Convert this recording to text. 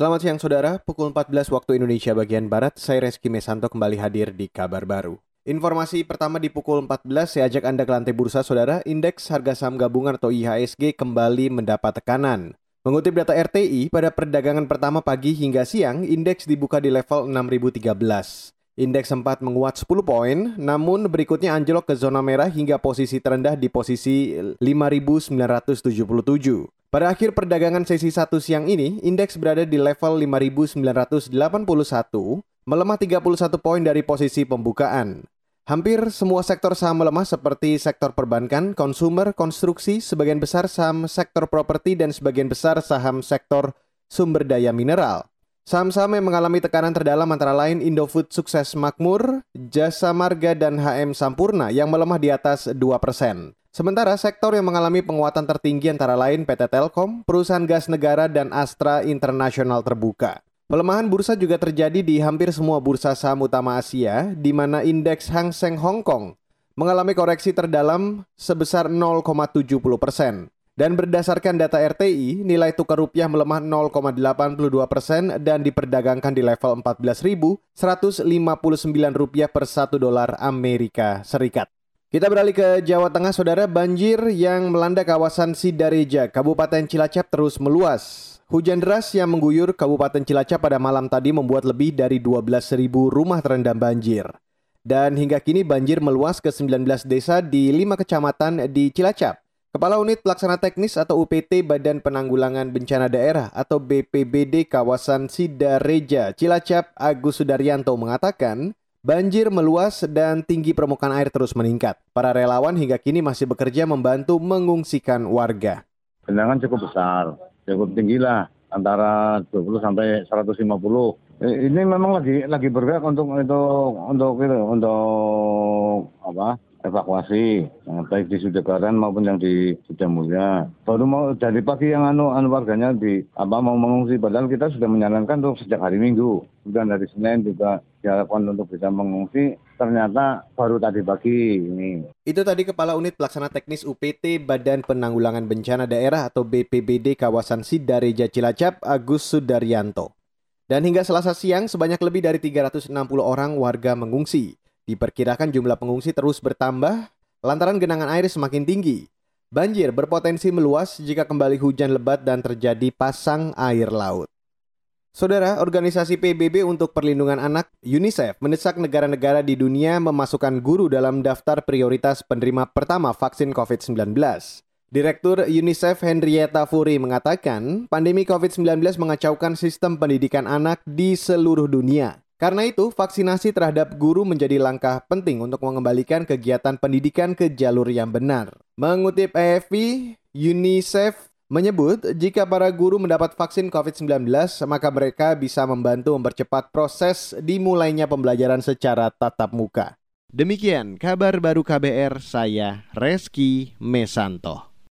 Selamat siang saudara, pukul 14 waktu Indonesia bagian Barat, saya Reski Mesanto kembali hadir di kabar baru. Informasi pertama di pukul 14, saya ajak Anda ke lantai bursa saudara, indeks harga saham gabungan atau IHSG kembali mendapat tekanan. Mengutip data RTI, pada perdagangan pertama pagi hingga siang, indeks dibuka di level 6013. Indeks sempat menguat 10 poin, namun berikutnya anjlok ke zona merah hingga posisi terendah di posisi 5977. Pada akhir perdagangan sesi 1 siang ini, indeks berada di level 5.981, melemah 31 poin dari posisi pembukaan. Hampir semua sektor saham melemah seperti sektor perbankan, konsumer, konstruksi, sebagian besar saham sektor properti, dan sebagian besar saham sektor sumber daya mineral. Saham-saham yang mengalami tekanan terdalam antara lain Indofood Sukses Makmur, Jasa Marga, dan HM Sampurna yang melemah di atas 2 persen. Sementara sektor yang mengalami penguatan tertinggi antara lain PT Telkom, perusahaan gas negara, dan Astra Internasional terbuka. Pelemahan bursa juga terjadi di hampir semua bursa saham utama Asia, di mana indeks Hang Seng Hong Kong mengalami koreksi terdalam sebesar 0,70 persen. Dan berdasarkan data RTI, nilai tukar rupiah melemah 0,82 persen dan diperdagangkan di level 14.159 rupiah per satu dolar Amerika Serikat. Kita beralih ke Jawa Tengah, saudara. Banjir yang melanda kawasan Sidareja, Kabupaten Cilacap terus meluas. Hujan deras yang mengguyur Kabupaten Cilacap pada malam tadi membuat lebih dari 12.000 rumah terendam banjir. Dan hingga kini banjir meluas ke 19 desa di 5 kecamatan di Cilacap. Kepala Unit Pelaksana Teknis atau UPT Badan Penanggulangan Bencana Daerah atau BPBD kawasan Sidareja, Cilacap, Agus Sudaryanto mengatakan, Banjir meluas dan tinggi permukaan air terus meningkat. Para relawan hingga kini masih bekerja membantu mengungsikan warga. Genangan cukup besar, cukup tinggi lah, antara 20 sampai 150. Ini memang lagi lagi bergerak untuk itu untuk itu untuk apa evakuasi baik di Sudekaran maupun yang di Sudamulia. Baru mau dari pagi yang anu anu warganya di apa mau mengungsi padahal kita sudah menyarankan untuk sejak hari Minggu. Kemudian dari Senin juga diharapkan untuk bisa mengungsi ternyata baru tadi pagi ini. Itu tadi Kepala Unit Pelaksana Teknis UPT Badan Penanggulangan Bencana Daerah atau BPBD kawasan Sidareja Cilacap Agus Sudaryanto. Dan hingga selasa siang sebanyak lebih dari 360 orang warga mengungsi. Diperkirakan jumlah pengungsi terus bertambah lantaran genangan air semakin tinggi. Banjir berpotensi meluas jika kembali hujan lebat dan terjadi pasang air laut. Saudara, organisasi PBB untuk perlindungan anak UNICEF mendesak negara-negara di dunia memasukkan guru dalam daftar prioritas penerima pertama vaksin COVID-19. Direktur UNICEF Henrietta Furi mengatakan, pandemi COVID-19 mengacaukan sistem pendidikan anak di seluruh dunia. Karena itu, vaksinasi terhadap guru menjadi langkah penting untuk mengembalikan kegiatan pendidikan ke jalur yang benar. Mengutip AFP, UNICEF menyebut jika para guru mendapat vaksin COVID-19, maka mereka bisa membantu mempercepat proses dimulainya pembelajaran secara tatap muka. Demikian kabar baru KBR, saya Reski Mesanto.